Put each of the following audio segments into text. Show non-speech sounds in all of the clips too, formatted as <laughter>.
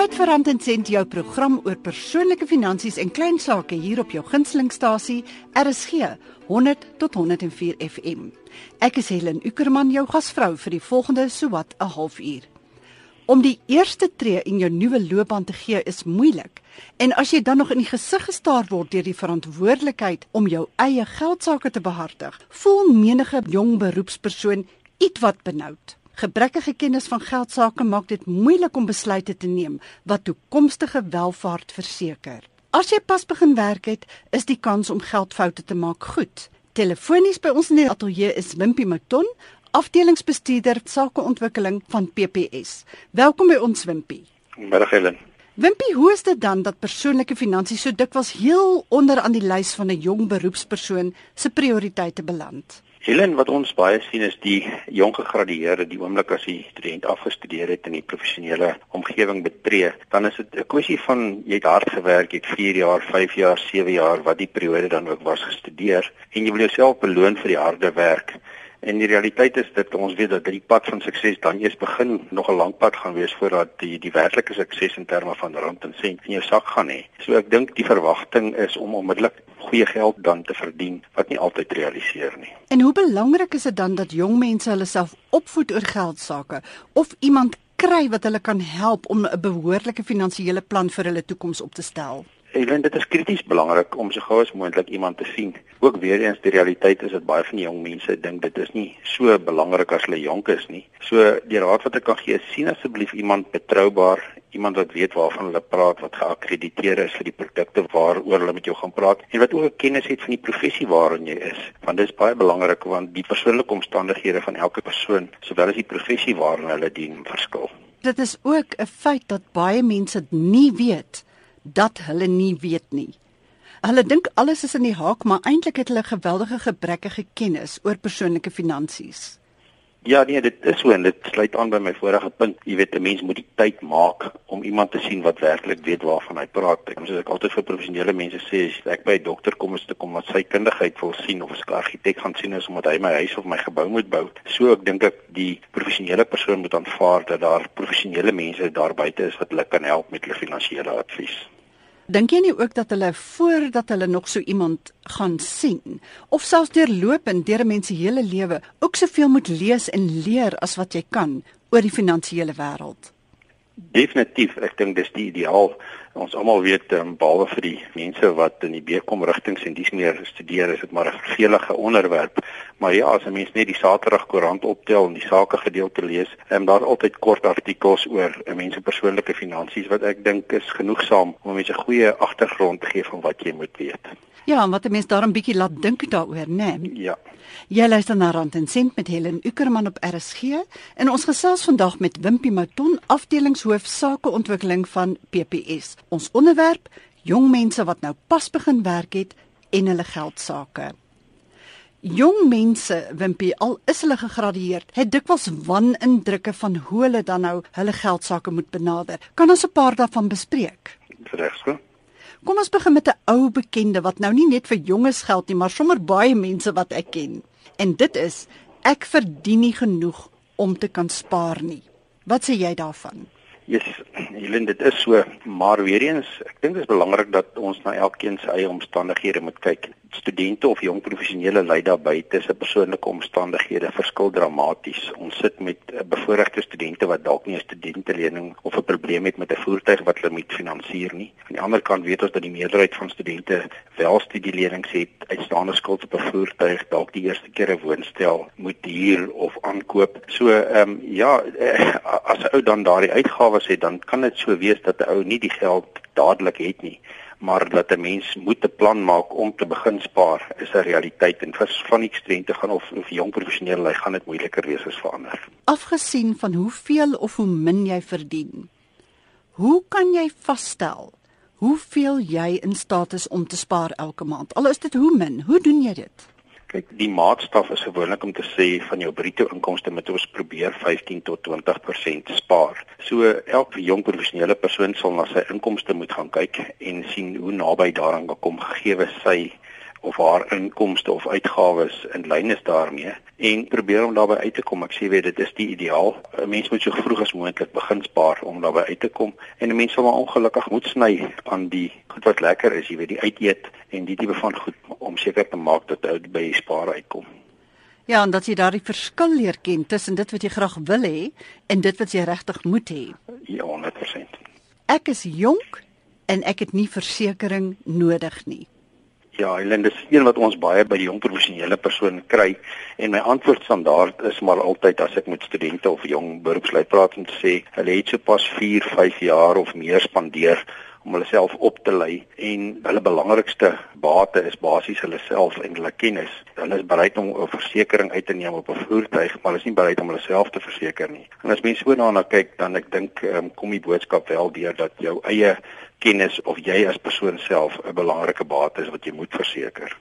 Tyd vir Rand en Sent jou program oor persoonlike finansies en klein sake hier op jou gunstelingstasie RSG 100 tot 104 FM. Ek is Helen Ukerman jou gasvrou vir die volgende sowat 'n halfuur. Om die eerste tree in jou nuwe loopbaan te gee is moeilik. En as jy dan nog in die gesig gestaar word deur die verantwoordelikheid om jou eie geldsaake te behartig, voel menige jong beroepspersoon ietwat benoud. Gebrekkige kennis van geldsaake maak dit moeilik om besluite te neem wat toekomstige welvaart verseker. As jy pas begin werk het, is die kans om geldfoute te maak goed. Telefonies by ons in die ateljee is Wimpie Mouton, afdelingsbestuurder sakeontwikkeling van PPS. Welkom by ons Wimpie. Middag Helen. Wimpie, hoe is dit dan dat persoonlike finansies so dikwels heel onder aan die lys van 'n jong beroepspersoon se prioriteite beland? Helen, wat ons baie sien is die jong gegradueerde, die oomblik as die student afgestudeer het en die professionele omgewing betree, dan is dit 'n kwessie van jy het hard gewerk, jy het 4 jaar, 5 jaar, 7 jaar wat die periode dan ook was gestudeer en jy wil jouself beloon vir die harde werk. En die realiteit is dat ons weet dat die pad van sukses dan eers begin nog 'n lang pad gaan wees voordat die die werklike sukses in terme van rand en sent in jou sak gaan hê. So ek dink die verwagting is om onmiddellik goeie geld dan te verdien wat nie altyd realiseer nie. En hoe belangrik is dit dan dat jong mense hulle self opvoed oor geld sake of iemand kry wat hulle kan help om 'n behoorlike finansiële plan vir hulle toekoms op te stel? Ek dink dit is krities belangrik om so gou as moontlik iemand te sien. Ook weer eens die realiteit is dat baie van die jong mense dink dit is nie so belangrik as hulle jonk is nie. So die raad wat ek kan gee, sien asseblief iemand betroubaar, iemand wat weet waarvan hulle praat, wat geakkrediteer is vir die produkte waaroor hulle met jou gaan praat en wat ook kennis het van die professie waarin jy is. Want dit is baie belangrik want die persoonlike omstandighede van elke persoon, sowel as die professie waarin hulle dien, verskil. Dit is ook 'n feit dat baie mense nie weet dat hulle nie weet nie. Hulle dink alles is in die haak, maar eintlik het hulle geweldige gebrekkige kennis oor persoonlike finansies. Ja, nee, dit is so en dit sluit aan by my vorige punt. Jy weet, 'n mens moet die tyd maak om iemand te sien wat werklik weet waarvan hy praat. Ek soos ek altyd vir professionele mense sê, as ek by 'n dokter kom is te kom wat sy kundigheid wil sien of 'n argitek gaan sien is omdat hy my huis of my gebou moet bou. So ek dink ek die professionele persoon moet aanvaar dat daar professionele mense daar buite is wat hulle kan help met hulle finansiële advies. Dink jy nie ook dat hulle voordat hulle nog so iemand gaan sien of selfs deurlopend deur 'n mens se hele lewe ook soveel moet lees en leer as wat jy kan oor die finansiële wêreld? Definitief, ek dink dis die ideaal. Ons almal weet um, behalwe vir die mense wat in die BCom rigtings en dis meer studeer, is dit maar 'n vervelige onderwerp. Maar ja, as 'n mens net die Saterdag koerant optel en die sake gedeelte lees, en um, daar's altyd kort artikels oor 'n mens se persoonlike finansies wat ek dink is genoegsaam om mense 'n goeie agtergrond te gee van wat jy moet weet. Ja, wat 'n mens daarom bietjie laat dink daaroor, né? Nee? Ja. Jy luister na Rand en Sent met Helen Ukerman op RSG en ons gesels vandag met Wimpie Mouton, afdelingshoof sakeontwikkeling van PPS. Ons onderwerp: jong mense wat nou pas begin werk het en hulle geld sake. Jong mense, Wimpie, al is hulle gegradueer, het dikwels wanindrukke van hoe hulle dan nou hulle geld sake moet benader. Kan ons 'n paar daarvan bespreek? Regsgo. Kom ons begin met 'n ou bekende wat nou nie net vir jonges geld nie, maar sommer baie mense wat ek ken. En dit is ek verdien nie genoeg om te kan spaar nie. Wat sê jy daarvan? Yes, Helen, dit is so, maar weer eens, ek dink dit is belangrik dat ons na elkeen se eie omstandighede moet kyk studente of jong professionele lei daar buite se persoonlike omstandighede verskil dramaties. Ons sit met uh, bevoorregte studente wat dalk nie 'n studentelening of 'n probleem het met 'n voertuig wat hulle moet finansier nie. Aan die ander kant weet ons dat die meerderheid van studente wel studielenings het, uitstaande skuld op 'n voertuig, dalk die eerste keer 'n woonstel moet huur of aankoop. So ehm um, ja, uh, as 'n ou dan daardie uitgawes het, dan kan dit so wees dat 'n ou nie die geld dadelik het nie maar dat 'n mens moet 'n plan maak om te begin spaar is 'n realiteit en vir van die studente gaan of of jong professionele lei gaan dit moeiliker wees as vir ander. Afgesien van hoeveel of hoe min jy verdien. Hoe kan jy vasstel hoeveel jy in staat is om te spaar elke maand? Al is dit hoe min, hoe doen jy dit? Kyk, die maatstaf is gewoonlik om te sê van jou bruto inkomste moet ons probeer 15 tot 20% spaar. So elke jong professionele persoon sal na sy inkomste moet gaan kyk en sien hoe naby daaraan kom gegee sy of haar inkomste of uitgawes in lyn is daarmee en probeer om daarby uit te kom. Ek sê weet dit is die ideaal. 'n Mens moet so vroeg as moontlik begin spaar om daarby uit te kom en 'n mens sal maar ongelukkig moet sny aan die goed wat lekker is, jy weet die uit eet en die tipe van goed om seker te maak dat jy by die spaar uitkom. Ja, en dat jy daardie verskil leer ken tussen dit wat jy graag wil hê en dit wat jy regtig moet hê. Ja, 100%. Ek is jonk en ek het nie versekerings nodig nie. Ja, Helen, dis een wat ons baie by die jong professionele persoon kry en my antwoord standaard is maar altyd as ek met studente of jong beroepslui praat om te sê, hulle het sopas 4, 5 jaar of meer spandeer om hulle self op te lei en hulle belangrikste bate is basies hulle self en hulle kennis. Hulle is bereid om 'n versekerings uit te neem op 'n voertuig, maar hulle is nie bereid om hulle self te verseker nie. En as mense so daarna kyk, dan ek dink um, kom die boodskap wel deur dat jou eie kennis of jy as persoon self 'n belangrike bate is wat jy moet verseker.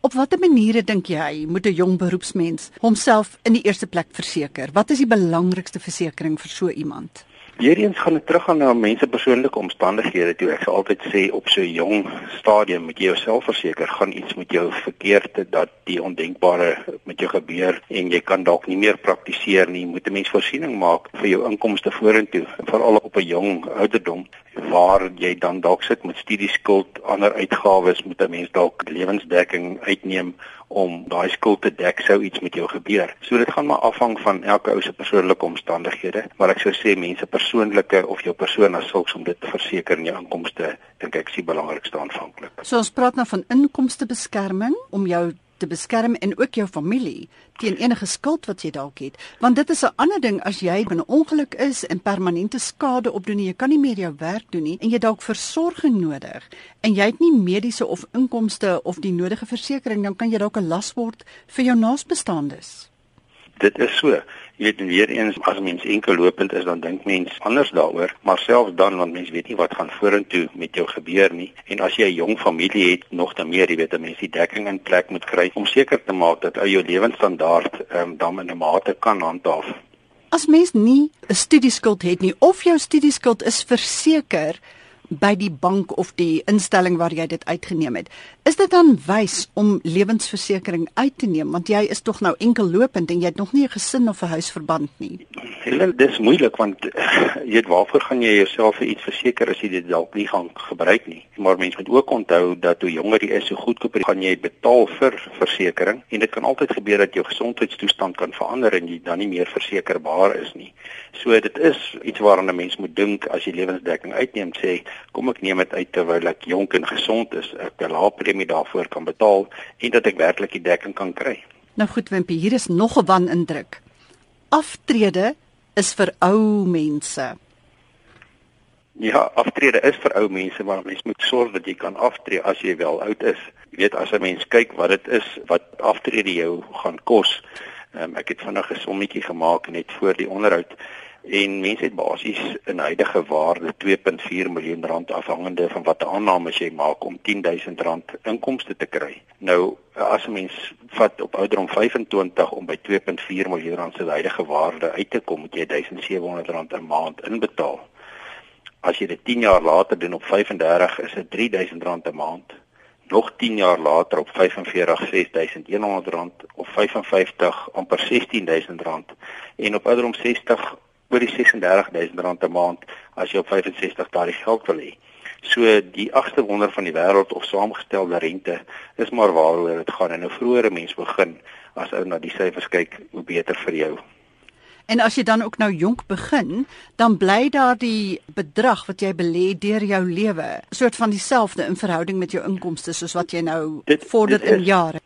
Op watter maniere dink jy moet 'n jong beroepsmens homself in die eerste plek verseker? Wat is die belangrikste versekering vir so iemand? Weereens gaan dit terug aan na mense persoonlike omstandighede toe. Ek sal altyd sê op so 'n jong stadium moet jy jouself verseker gaan iets met jou verkeerd dat die ondenkbare met jou gebeur en jy kan dalk nie meer praktiseer nie. Moet 'n mens voorsiening maak vir jou inkomste vorentoe, veral op 'n jong ouderdom waar jy dan dalk sit met studieskuld, ander uitgawes, moet 'n mens dalk lewensdekking uitneem om daai skuld te dek sou iets met jou gebeur. So dit gaan maar afhang van elke ou se persoonlike omstandighede, maar ek sou sê mense persoonlike of jou persoon as sulks om dit te verseker in jou inkomste, dink ek is die belangrikste aanvanklik. So ons praat nou van inkomstebeskerming om jou te beskerm en ook jou familie teen enige skuld wat jy dalk het. Want dit is 'n ander ding as jy binne ongeluk is en permanente skade opdoen en jy kan nie meer jou werk doen nie en jy dalk versorging nodig en jy het nie mediese of inkomste of die nodige versekerings dan kan jy dalk 'n las word vir jou naasbestaandes. Dit is so. Jy weet weer eens as mens enkel lopend is dan dink mens anders daaroor, maar selfs dan want mens weet nie wat gaan vorentoe met jou gebeur nie. En as jy 'n jong familie het, nog dan meer, jy weet 'n mens die dekking in plek moet kry om seker te maak dat jou lewensstandaard um, dan in 'n mate kan handhaaf. As mens nie 'n studieskuld het nie of jou studieskuld is verseker, by die bank of die instelling waar jy dit uitgeneem het. Is dit dan wys om lewensversekering uit te neem want jy is tog nou enkel lopend en jy het nog nie 'n gesin of 'n huisverband nie? Helen, dis moeilik want jy weet waarvoor gaan jy jouself vir iets verseker as jy dit dalk nie gaan gebruik nie. Maar mense moet ook onthou dat hoe jonger jy is, hoe goedkoper gaan jy betaal vir versekerings en dit kan altyd gebeur dat jou gesondheidstoestand kan verander en jy dan nie meer versekerbaar is nie. So dit is iets waaraan 'n mens moet dink as jy lewensdekking uitneem sê kom ek neem dit uit terwyl ek jonk en gesond is, ek 'n lae premie daarvoor kan betaal en dat ek werklik die dekking kan kry. Nou goed Wimpie, hier is nog 'n wan indruk. Aftrede is vir ou mense. Ja, aftrede is vir ou mense, maar mens moet sorg dat jy kan aftree as jy wel oud is. Jy weet as 'n mens kyk wat dit is wat aftrede jou gaan kos. Um, ek het vanaand 'n sommetjie gemaak net voor die onderhoud en mense het basies 'n huidige waarde 2.4 miljoen rand afhangende van watter aannames jy maak om 10000 rand inkomste te kry. Nou as 'n mens vat op ouderdom 25 om by 2.4 miljoen rand se huidige waarde uit te kom, moet jy 1700 rand 'n maand inbetaal. As jy dit 10 jaar later doen op 35 is dit 3000 rand 'n maand. Nog 10 jaar later op 45 6100 rand of 55 amper 16000 rand en op ouderdom 60 oor die 36000 rand 'n maand as jy op 65 daardie geld wil hê. So die agste wonder van die wêreld of saamgestelde rente is maar waaroor dit gaan en 'n vroeëre mens begin as ou na die syfers kyk, hoe beter vir jou. En as jy dan ook nou jonk begin, dan bly daar die bedrag wat jy belê deur jou lewe, soort van dieselfde in verhouding met jou inkomste soos wat jy nou dit, vorder dit is, in jare.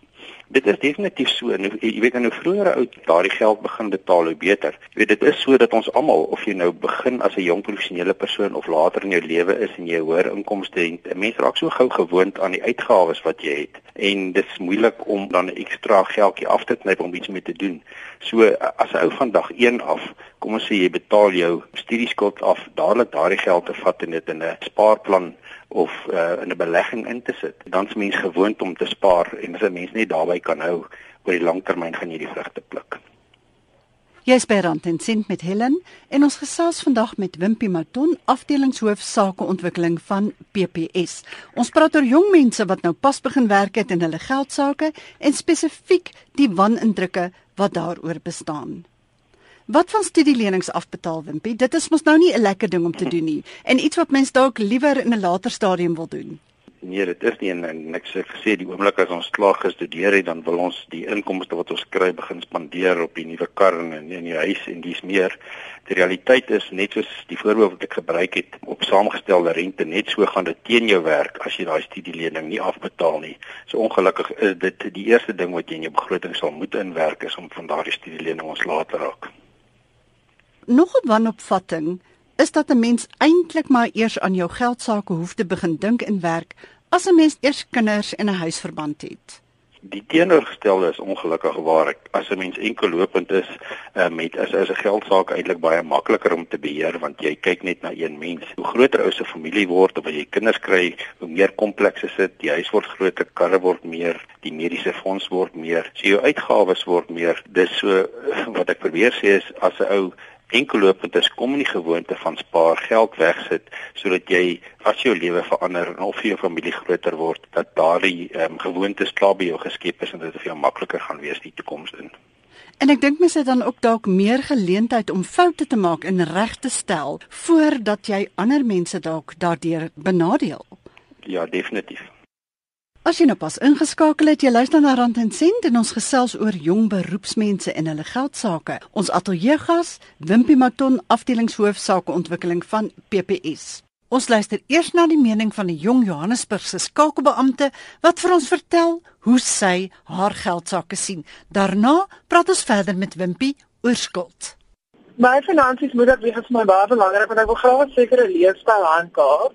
Dit is definitief so. Nou, jy weet nou vroeër oud daardie geld begin betaal hoe beter. Jy weet dit is so dat ons almal of jy nou begin as 'n jong professionele persoon of later in jou lewe is en jy hoër inkomste het, 'n mens raak so gou gewoond aan die uitgawes wat jy het en dit is moeilik om dan 'n ekstra geldjie af te knyp om iets mee te doen. So as 'n ou van dag 1 af, kom ons sê jy betaal jou studieskuld af, dadelik daardie geld te vat en dit in 'n spaarplan of uh, in 'n belegging in te sit. Dan is mens gewoond om te spaar en as 'n mens net daarby kan hou oor die lang termyn gaan jy die vrugte pluk. Jy's by Rand en Sent met Helen en ons gesels vandag met Wimpie Maton, afdelingshoof sakeontwikkeling van PPS. Ons praat oor jong mense wat nou pas begin werk het in hulle geld sake en spesifiek die wanindrukke wat daaroor bestaan. Wat van studielenings afbetaal Wimpie? Dit is mos nou nie 'n lekker ding om te doen nie <laughs> en iets wat mens dalk liewer in 'n later stadium wil doen. Nee, dit is nie en, en ek sê gesê die oomblik as ons klaar gestudeer het, dan wil ons die inkomste wat ons kry begin spandeer op die nuwe kar en in die huis en dis meer. Die realiteit is net soos die voorbeeld wat ek gebruik het op saamgestelde rente, net so gaan dit teen jou werk as jy daai studielening nie afbetaal nie. So ongelukkig is dit die eerste ding wat jy in jou begroting sal moet inwerk is om van daardie studielening ons later raak. Nog 'n wanopvatting is dat 'n mens eintlik maar eers aan jou geld sake hoef te begin dink en werk as 'n mens eers kinders en 'n huisverband het. Die teenoorgestelde is ongelukkig waar ek as 'n mens enkel lopend is uh, met is is 'n geldsaak eintlik baie makliker om te beheer want jy kyk net na een mens. Hoe groter ou se familie word of jy kinders kry, hoe meer kompleks is dit. Die huis word groter, karre word meer, die mediese fonds word meer. So jou uitgawes word meer. Dis so wat ek probeer sê is as 'n ou enkellopend is kom in die gewoonte van spaar geld wegsit sodat jy as jou lewe verander en of jou familie groter word dat daardie um, gewoontes klaar by jou geskep is en dit vir jou makliker gaan wees die toekoms in. En ek dink mense het dan ook dalk meer geleentheid om foute te maak en reg te stel voordat jy ander mense dalk daardeur benadeel. Ja, definitief. As jy nou pas ingeskakel het, jy luister na Rand en Sent en ons gesels oor jong beroepsmense en hulle geld sake. Ons ateljeegas, Wimpie Maton, afdelingshoof sakeontwikkeling van PPS. Ons luister eers na die mening van 'n jong Johannesburgse skakelbeampte wat vir ons vertel hoe sy haar geld sake sien. Daarna praat ons verder met Wimpie oor skuld. My finansies moet ek wees vir my baie belangrik want ek wil graag 'n sekere leefstyl handhaaf.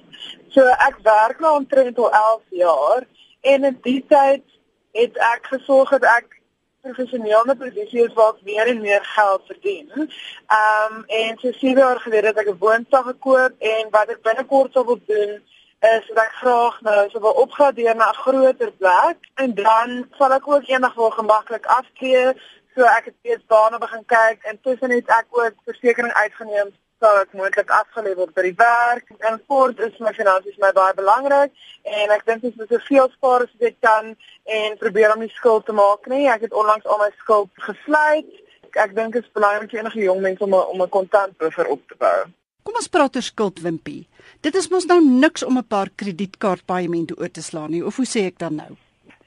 So ek werk nou omtrent al 11 jaar En in die tyd het ek gesorg dat ek professioneel met produksie is waar ek meer en meer geld verdien. Ehm um, en so 7 jaar gelede het ek 'n woonstel gekoop en wat ek binnekort sou wil doen is dat ek graag nou sou wil opgradeer na 'n groter plek en dan sal ek ook eendag wel gemaklik aftree. So ek het steeds daarna begin kyk en tussen het ek ook versekerings uitgeneem sal ek moontlik afgelê word by die werk. En kort is my finansies my baie belangrik en ek dink ek moet soveel spaar as ek kan en probeer om nie skuld te maak nie. Ek het onlangs al my skuld gesluit. Ek, ek dink dit is belangrik vir enige jong mens om 'n om 'n kontant buffer op te bou. Kom ons praat oor skuld wimpie. Dit is mos nou niks om 'n paar kredietkaartpaaiemente oor te slaan nie. Of hoe sê ek dan nou?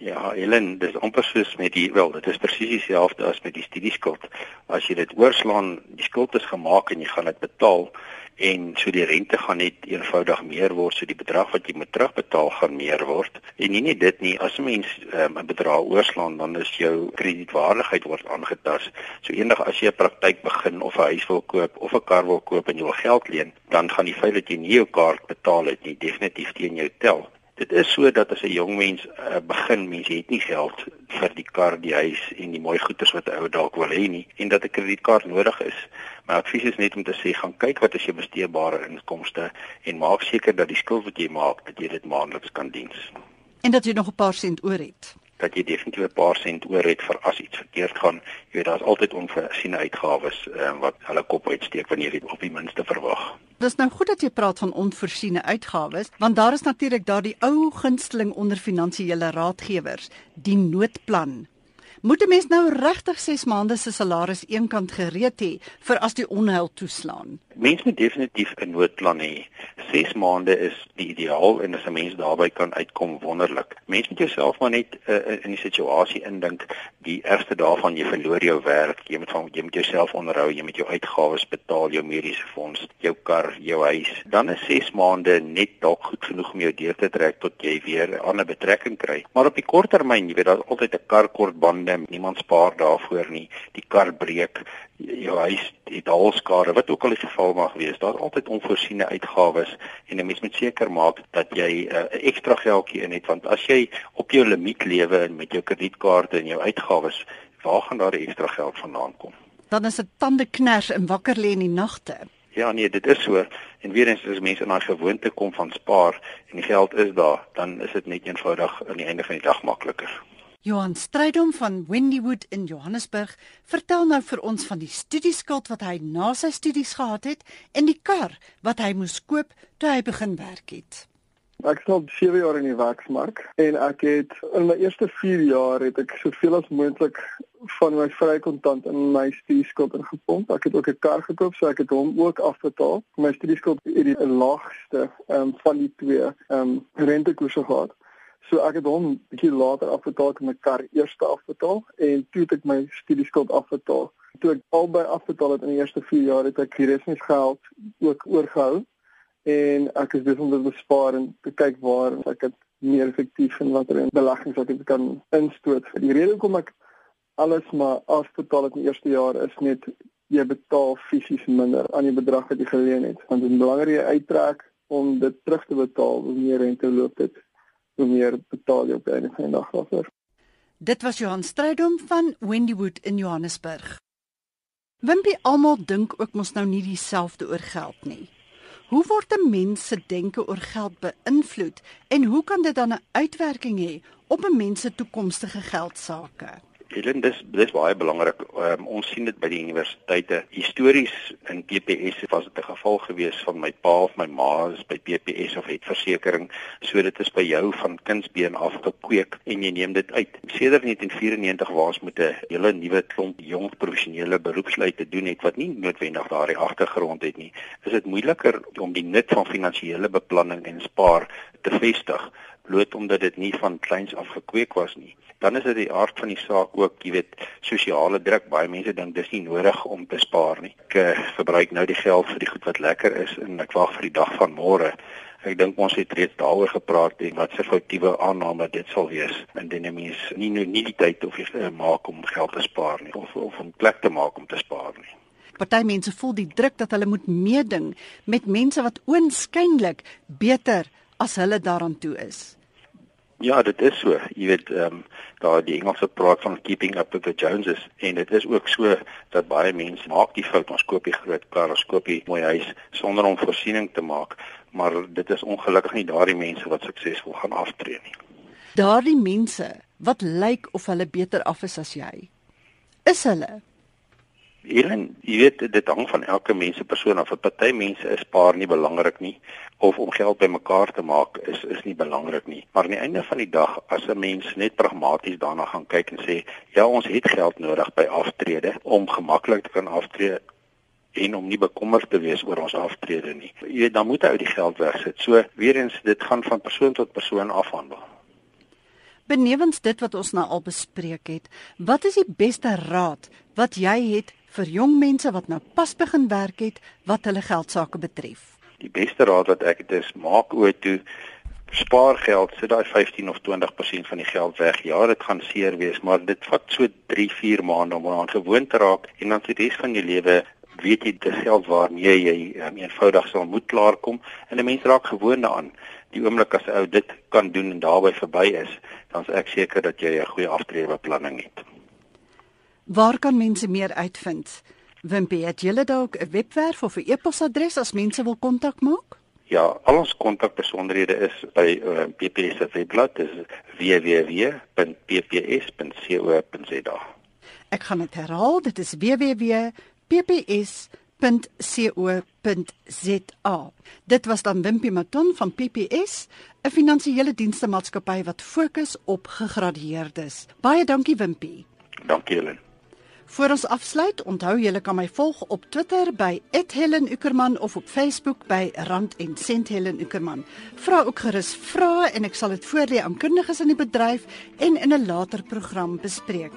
Ja, Helen, dis amper soos met die wel, dit is presies dieselfde as met die studieskuld. As jy dit oorslaan, die skuld is gemaak en jy gaan dit betaal en so die rente gaan net eenvoudig meer word, so die bedrag wat jy moet terugbetaal gaan meer word. En nie net dit nie, as 'n mens um, 'n bedrag oorslaan, dan is jou kredietwaardigheid word aangetast. So eendag as jy 'n praktyk begin of 'n huis wil koop of 'n kar wil koop en jy wil geld leen, dan gaan die feit dat jy nie jou kaart betaal het nie definitief teen jou tel. Dit is so dat as 'n jong mens uh, begin, mens het nie geld vir die kar, die huis en die mooi goederes wat 'n ou dalk wil hê nie en dat 'n kredietkaart nodig is. My advies is net om te sê gaan kyk wat is jou besteedbare inkomste en maak seker dat die skuld wat jy maak, dat jy dit maandeliks kan diens. En dat jy nog 'n paar sent oor het dat jy definitief 'n paar sent oor het vir as iets verkeerd gaan. Jy weet daar's altyd onvoorsiene uitgawes um, wat hulle kop uitsteek wanneer jy op die minste verwag. Dis nou goed dat jy praat van onvoorsiene uitgawes, want daar is natuurlik daardie ou gunsteling onder finansiële raadgewers, die noodplan Moet 'n mens nou regtig 6 maande se salaris eenkant gereed hê vir as die onheil toeslaan? Mense moet definitief 'n noodplan hê. 6 maande is die ideaal en as 'n mens daarby kan uitkom wonderlik. Mense moet jouself maar net uh, in die situasie indink. Die ergste daarvan jy verloor jou werk, jy moet van jy moet jouself onderhou, jy moet jou uitgawes betaal, jou mediese fonds, jou kar, jou huis. Dan is 6 maande net dalk goed genoeg om jou deur te trek tot jy weer 'n ander betrekking kry. Maar op die kort termyn, jy weet daar's altyd 'n kar kort bande niemand spaar daarvoor nie. Die kar breek, jou huis het halskade, wat ook al die geval mag wees. Daar's altyd onvoorsiene uitgawes en 'n mens moet seker maak dat jy eh, 'n uh, ekstra geldjie in het want as jy op jou limiet lewe en met jou kredietkaarte en jou uitgawes, waar gaan daar ekstra geld vandaan kom? Dan is dit tande kners en wakker lê in die nagte. Ja nee, dit is so. En weer eens as mense in daai gewoonte kom van spaar en die geld is daar, dan is dit net eenvoudig aan die einde van die dag makliker. Johan Strydom van Wendywood in Johannesburg vertel nou vir ons van die studieskuld wat hy na sy studies gehad het en die kar wat hy moes koop toe hy begin werk het. Ek het al 7 jaar in die werksmark en ek het in my eerste 4 jaar het ek soveel as moontlik van my vrye kontant in my studieskuld ingepomp. Ek het ook 'n kar gekoop, so ek het hom ook afbetaal. My studieskuld het die laagste um, van die twee ehm um, rentekoerse gehad. So ek het hom 'n bietjie later afbetaal en my kar eers afbetaal en toe het ek my studieskuld afbetaal. Toe ek albei afbetaal het in die eerste 4 jaar het ek die res van my geld ook oorgehou en ek is besig om te bespaar en te kyk waar ek dit meer effektief en watter in beleggings wat ek kan instoot. Die rede hoekom ek alles maar afbetaal het in die eerste jaar is net jy betaal fisies minder aan die bedrag wat jy geleen het. Want dit is belangrik jy uittrek om dit terug te betaal hoe meer rente loop dit hoe meer betaal jy op die einde van die dag daarvoor. Dit was Johan Strydom van Wendywood in Johannesburg. Wimpie almal dink ook mos nou nie dieselfde oor geld nie. Hoe word 'n mens se denke oor geld beïnvloed en hoe kan dit dan 'n uitwerking hê op 'n mens se toekomstige geldsaake? Helen, dis dis baie belangrik. Um, ons sien dit by die universiteite. Histories in PPS was dit 'n geval gewees van my pa of my ma is by PPS of het versekerings, so dit is by jou van kindsbeen af gekweek en jy neem dit uit. Sedert 1994 waar ons met 'n hele nuwe klomp jong professionele beroepslui te doen het wat nie noodwendig daardie agtergrond het nie, is dit moeiliker om die nut van finansiële beplanning en spaar te vestig bloot omdat dit nie van kleins af gekweek was nie. Dan is dit die aard van die saak ook, jy weet, sosiale druk. Baie mense dink dis nie nodig om te spaar nie. Ek uh, verbruik nou die geld vir die goed wat lekker is en ek wag vir die dag van môre. Ek dink ons het reeds daaroor gepraat en wat se foutiewe aanname dit sal wees indien 'n mens nie nou nie die tyd of jy uh, maak om geld te spaar nie of of 'n plek te maak om te spaar nie. Party mense voel die druk dat hulle moet meeding met mense wat oënskynlik beter as hulle daaraan toe is. Ja, dit is so. Jy weet, ehm um, daar die Engelse praat van keeping up with the Joneses en dit is ook so dat baie mense maak die fout ons koop die groot kar, ons koop die mooi huis sonder om voorsiening te maak, maar dit is ongelukkig nie daardie mense wat suksesvol gaan aftree nie. Daardie mense wat lyk of hulle beter af is as jy. Is hulle Hierin, jy weet dit hang van elke mens se persoon af. Vir party mense is spaar nie belangrik nie of om geld bymekaar te maak is is nie belangrik nie. Maar aan die einde van die dag as 'n mens net pragmaties daarna gaan kyk en sê, ja, ons het geld nodig by aftrede om gemaklik te kan aftree en om nie bekommerd te wees oor ons aftrede nie. Jy weet, dan moet jy uit die geld wegsit. So weer eens dit gaan van persoon tot persoon afhandel. Benewens dit wat ons nou al bespreek het, wat is die beste raad wat jy het vir jong mense wat nou pas begin werk het wat hulle geldsaake betref? Die beste raad wat ek het is maak oor toe spaar geld, sit daai 15 of 20% van die geld weg. Ja, dit gaan seer wees, maar dit vat so 3, 4 maande om aan gewoon te raak en dan se res van jou lewe weet jy die geld waarmee jy um, eenvoudig sal moet klaarkom en 'n mens raak gewoond daaraan. Die oomblik as 'n ou dit kan doen en daarby verby is, dan is ek seker dat jy 'n goeie aftreebeplanning het. Waar kan mense meer uitvind? Wimpie, het julle dalk 'n webwerf of 'n e-posadres as mense wil kontak maak? Ja, al ons kontakbesonderhede is by uh, eh, PPS se webblad, dis www.pps.co.za. Ek gaan dit herhaal, dit is www.pps.co.za. Dit was dan Wimpie Maton van PPS, 'n finansiële dienste maatskappy wat fokus op gegradueerdes. Baie dankie Wimpie. Dankie Helen. Voor ons afsluit, onthou julle kan my volg op Twitter by @HelenUckerman of op Facebook by Rand en Sent Helen Uckerman. Vra ook gerus vrae en ek sal dit voorlê aan kundiges in die bedryf en in 'n later program bespreek.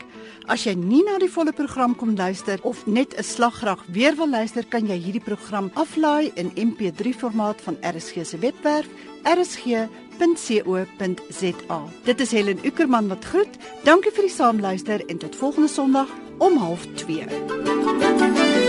As jy nie na die volle program kom luister of net 'n slag graag weer wil luister, kan jy hierdie program aflaai in MP3 formaat van RSG se webwerf rsg.co.za. Dit is Helen Uckerman wat groet. Dankie vir die saamluister en tot volgende Sondag om 12:30.